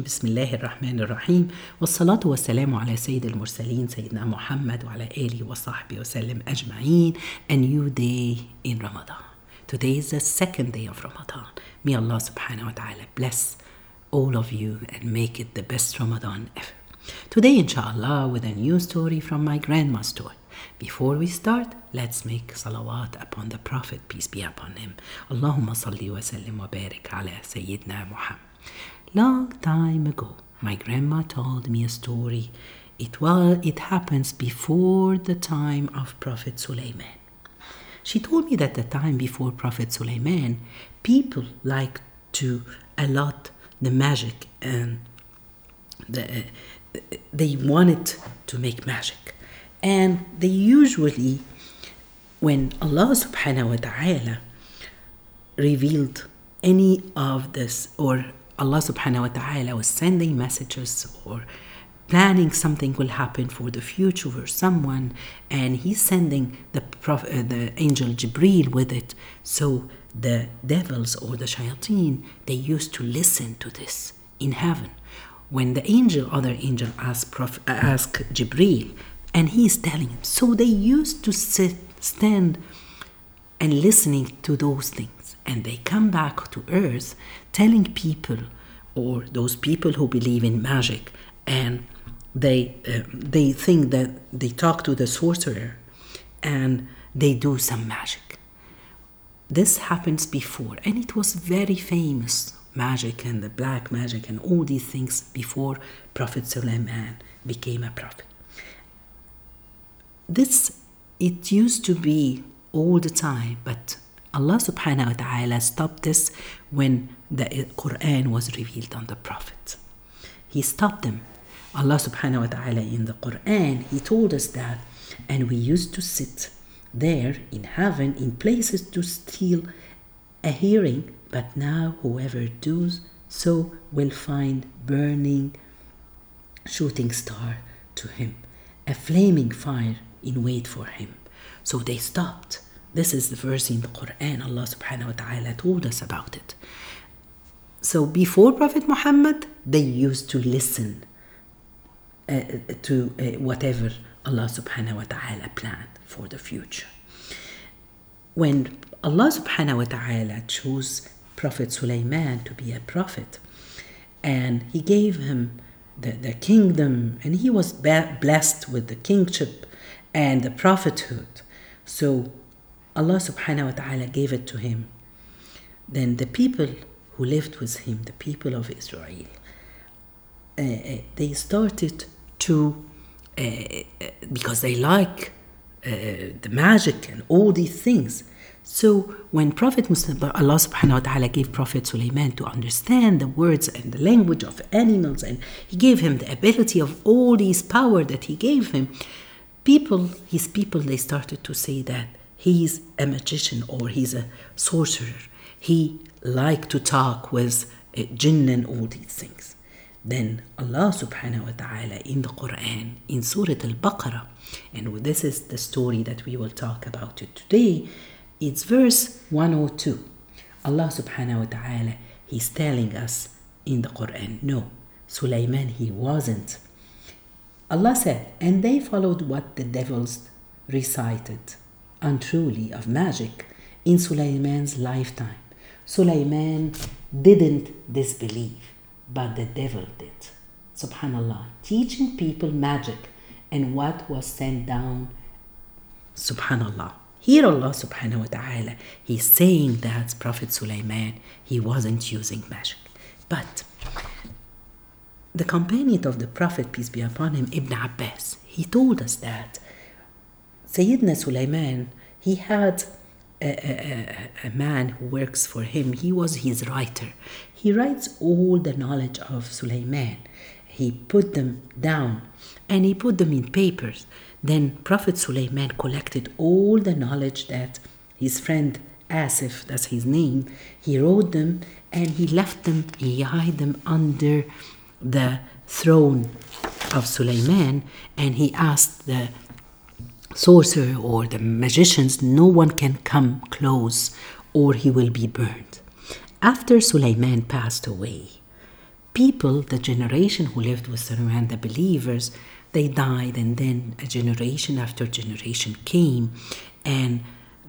الرجيم بسم الله الرحمن الرحيم والصلاة والسلام على سيد المرسلين سيدنا محمد وعلى آله وصحبه وسلم أجمعين A new day in Ramadan Today is the second day of Ramadan May Allah subhanahu wa ta'ala bless all of you and make it the best Ramadan ever Today inshallah with a new story from my grandma's story Before we start, let's make salawat upon the Prophet, peace be upon him. Allahumma salli wa sallim wa barik ala Sayyidina Muhammad. Long time ago, my grandma told me a story. It was it happens before the time of Prophet Sulaiman. She told me that the time before Prophet Sulaiman, people liked to a lot the magic and the, uh, they wanted to make magic and they usually when allah subhanahu wa ta'ala revealed any of this or allah subhanahu wa ta'ala was sending messages or planning something will happen for the future for someone and he's sending the prof, uh, the angel jibril with it so the devils or the shayateen they used to listen to this in heaven when the angel other angel asked prof, uh, jibril and he's telling him. So they used to sit, stand and listening to those things. And they come back to earth telling people, or those people who believe in magic, and they, uh, they think that they talk to the sorcerer and they do some magic. This happens before, and it was very famous magic and the black magic and all these things before Prophet Sulaiman became a prophet this it used to be all the time but allah subhanahu wa ta'ala stopped this when the quran was revealed on the prophet he stopped them allah subhanahu wa ta'ala in the quran he told us that and we used to sit there in heaven in places to steal a hearing but now whoever does so will find burning shooting star to him a flaming fire in wait for him. So they stopped. This is the verse in the Quran. Allah subhanahu wa ta'ala told us about it. So before Prophet Muhammad, they used to listen uh, to uh, whatever Allah subhanahu wa ta'ala planned for the future. When Allah subhanahu wa ta'ala chose Prophet Sulaiman to be a prophet, and he gave him the, the kingdom, and he was blessed with the kingship and the prophethood. So Allah subhanahu wa ta'ala gave it to him. Then the people who lived with him, the people of Israel, uh, they started to, uh, because they like uh, the magic and all these things. So when Prophet Mustafa, Allah subhanahu wa ta'ala gave Prophet Sulaiman to understand the words and the language of animals and he gave him the ability of all these power that he gave him, people, his people, they started to say that he's a magician or he's a sorcerer. He like to talk with uh, jinn and all these things. Then Allah subhanahu wa ta'ala in the Quran, in Surah Al Baqarah, and this is the story that we will talk about it today, it's verse 102. Allah subhanahu wa ta'ala, He's telling us in the Quran, no, Sulaiman, he wasn't Allah said, and they followed what the devils recited untruly of magic in Sulaiman's lifetime. Sulaiman didn't disbelieve, but the devil did. Subhanallah, teaching people magic and what was sent down. Subhanallah. Here Allah subhanahu wa ta'ala, He's saying that Prophet Sulaiman, he wasn't using magic. But the companion of the Prophet, peace be upon him, Ibn Abbas, he told us that Sayyidina Sulaiman, he had a, a, a, man who works for him. He was his writer. He writes all the knowledge of Sulaiman. He put them down and he put them in papers. Then Prophet Sulaiman collected all the knowledge that his friend Asif, that's his name, he wrote them and he left them, he hid them under the throne of Sulaiman and he asked the sorcerer or the magicians, no one can come close or he will be burned. After Sulaiman passed away, people, the generation who lived with Sulaiman, the believers, they died, and then a generation after generation came, and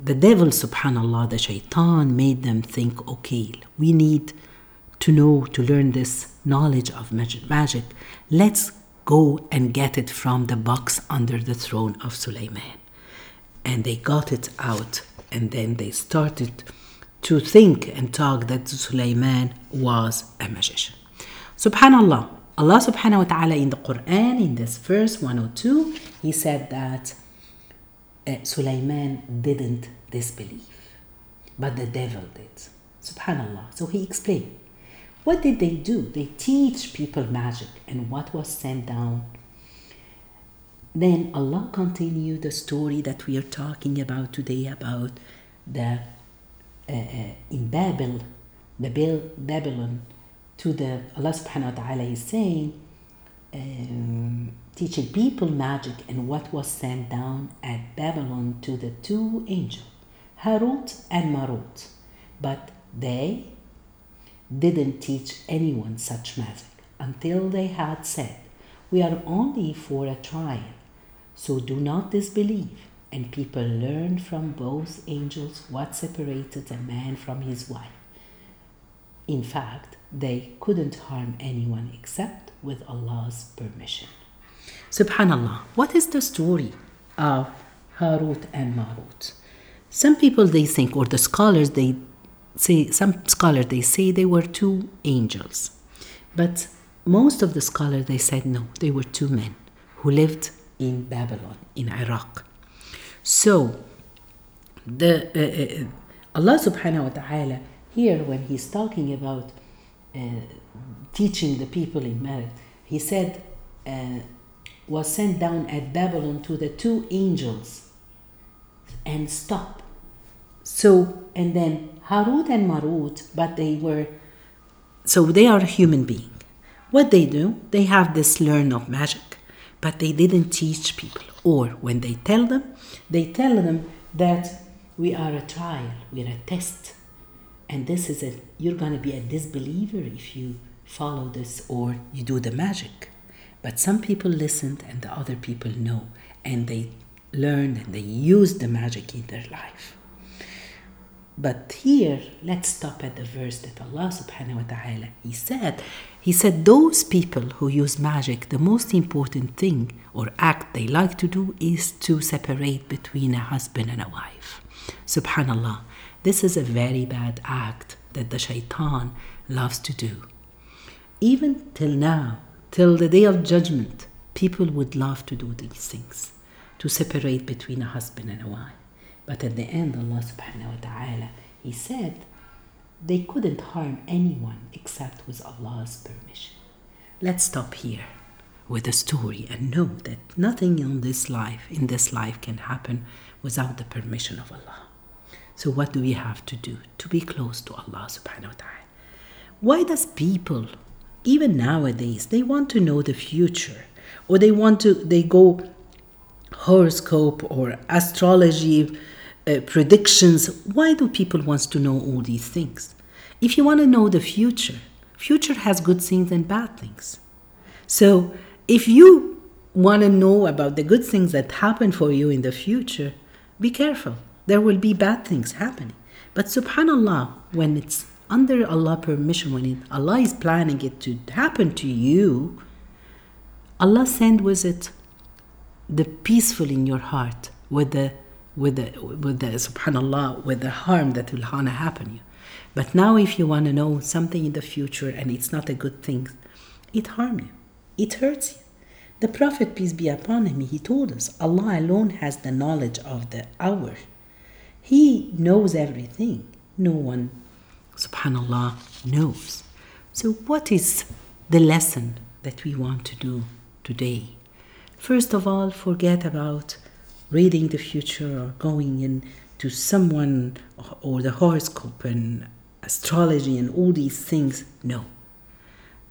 the devil, subhanallah, the shaitan, made them think okay, we need to know, to learn this knowledge of magic. Let's go and get it from the box under the throne of Suleiman. And they got it out, and then they started to think and talk that Suleiman was a magician. Subhanallah, Allah subhanahu wa ta'ala in the Quran, in this verse 102, He said that uh, Sulaiman didn't disbelieve, but the devil did. Subhanallah. So He explained. What did they do? They teach people magic and what was sent down. Then Allah continued the story that we are talking about today about the uh, uh, in Babel, the Babylon, to the Allah subhanahu wa ta'ala is saying, um, teaching people magic and what was sent down at Babylon to the two angels, Harut and Marut. But they didn't teach anyone such magic until they had said, We are only for a trial, so do not disbelieve. And people learned from both angels what separated a man from his wife. In fact, they couldn't harm anyone except with Allah's permission. Subhanallah, what is the story of Harut and Marut? Some people they think, or the scholars they say, some scholars they say they were two angels, but most of the scholars they said no, they were two men who lived in Babylon, in Iraq. So, the uh, uh, Allah Subhanahu wa Taala here when He's talking about uh, teaching the people in marriage, He said uh, was sent down at Babylon to the two angels and stop. So and then Harut and Marut, but they were so they are human being. What they do, they have this learn of magic, but they didn't teach people. Or when they tell them, they tell them that we are a trial, we're a test. And this is it. you're gonna be a disbeliever if you follow this or you do the magic. But some people listened and the other people know and they learned and they used the magic in their life. But here, let's stop at the verse that Allah subhanahu wa ta'ala He said, He said, those people who use magic, the most important thing or act they like to do is to separate between a husband and a wife. Subhanallah, this is a very bad act that the shaitan loves to do. Even till now, till the day of judgment, people would love to do these things, to separate between a husband and a wife. But at the end, Allah subhanahu wa ta'ala, He said they couldn't harm anyone except with Allah's permission. Let's stop here with the story and know that nothing in this life, in this life, can happen without the permission of Allah. So what do we have to do to be close to Allah subhanahu wa ta'ala? Why does people, even nowadays, they want to know the future or they want to they go horoscope or astrology uh, predictions. Why do people want to know all these things? If you want to know the future, future has good things and bad things. So if you want to know about the good things that happen for you in the future, be careful. There will be bad things happening. But subhanallah, when it's under Allah permission, when it, Allah is planning it to happen to you, Allah send with it the peaceful in your heart, with the with the with the subhanallah with the harm that will gonna happen you. But now if you want to know something in the future and it's not a good thing it harm you. It hurts you. The prophet peace be upon him he told us allah alone has the knowledge of the hour. He knows everything. No one subhanallah knows. So what is the lesson that we want to do today? First of all forget about reading the future or going in to someone or the horoscope and astrology and all these things. No.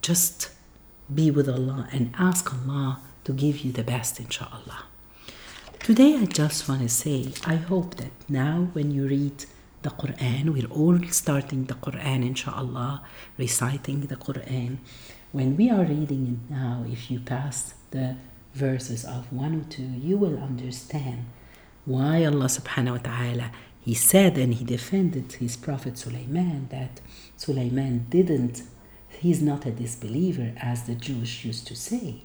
Just be with Allah and ask Allah to give you the best, inshallah. Today, I just want to say, I hope that now when you read the Quran, we're all starting the Quran, inshallah, reciting the Quran. When we are reading it now, if you pass the verses of 1 or 2, you will understand why Allah subhanahu wa ta'ala he said and he defended his prophet Sulaiman that Sulaiman didn't he's not a disbeliever as the Jews used to say.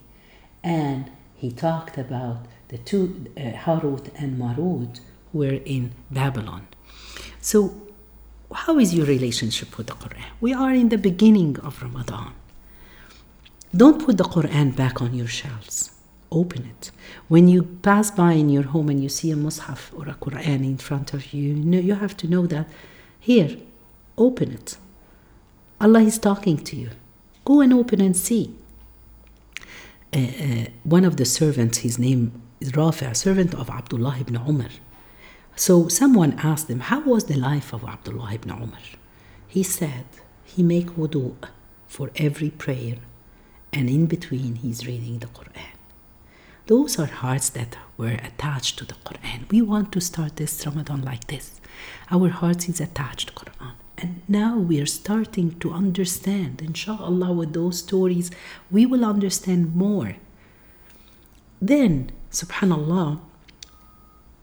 And he talked about the two uh, Harut and Marut who were in Babylon. So how is your relationship with the Quran? We are in the beginning of Ramadan. Don't put the Quran back on your shelves open it. When you pass by in your home and you see a mushaf or a Quran in front of you, you, know, you have to know that here, open it. Allah is talking to you. Go and open and see. Uh, uh, one of the servants, his name is Nafi, a servant of Abdullah ibn Umar. So someone asked him, How was the life of Abdullah ibn Umar? He said, He make wudu for every prayer, and in between, he's reading the Quran. Those are hearts that were attached to the Quran. We want to start this Ramadan like this. Our hearts is attached to Quran. And now we are starting to understand, inshallah, with those stories, we will understand more. Then, subhanallah,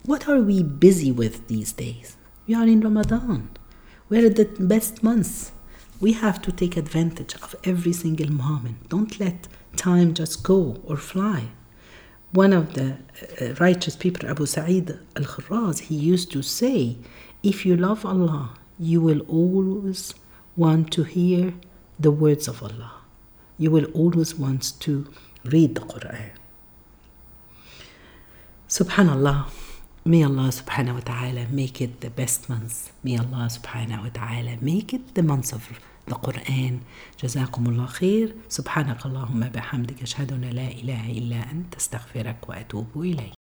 what are we busy with these days? We are in Ramadan. We're the best months. We have to take advantage of every single moment. Don't let time just go or fly one of the uh, righteous people, Abu Sa'id al Kharraz, he used to say, If you love Allah, you will always want to hear the words of Allah. You will always want to read the Quran. Subhanallah. May Allah subhanahu wa ta'ala make it the best month. May Allah subhanahu wa ta'ala make it the month of Quran. جزاكم الله خير سبحانك اللهم بحمدك أشهد أن لا إله إلا أنت أستغفرك وأتوب إليك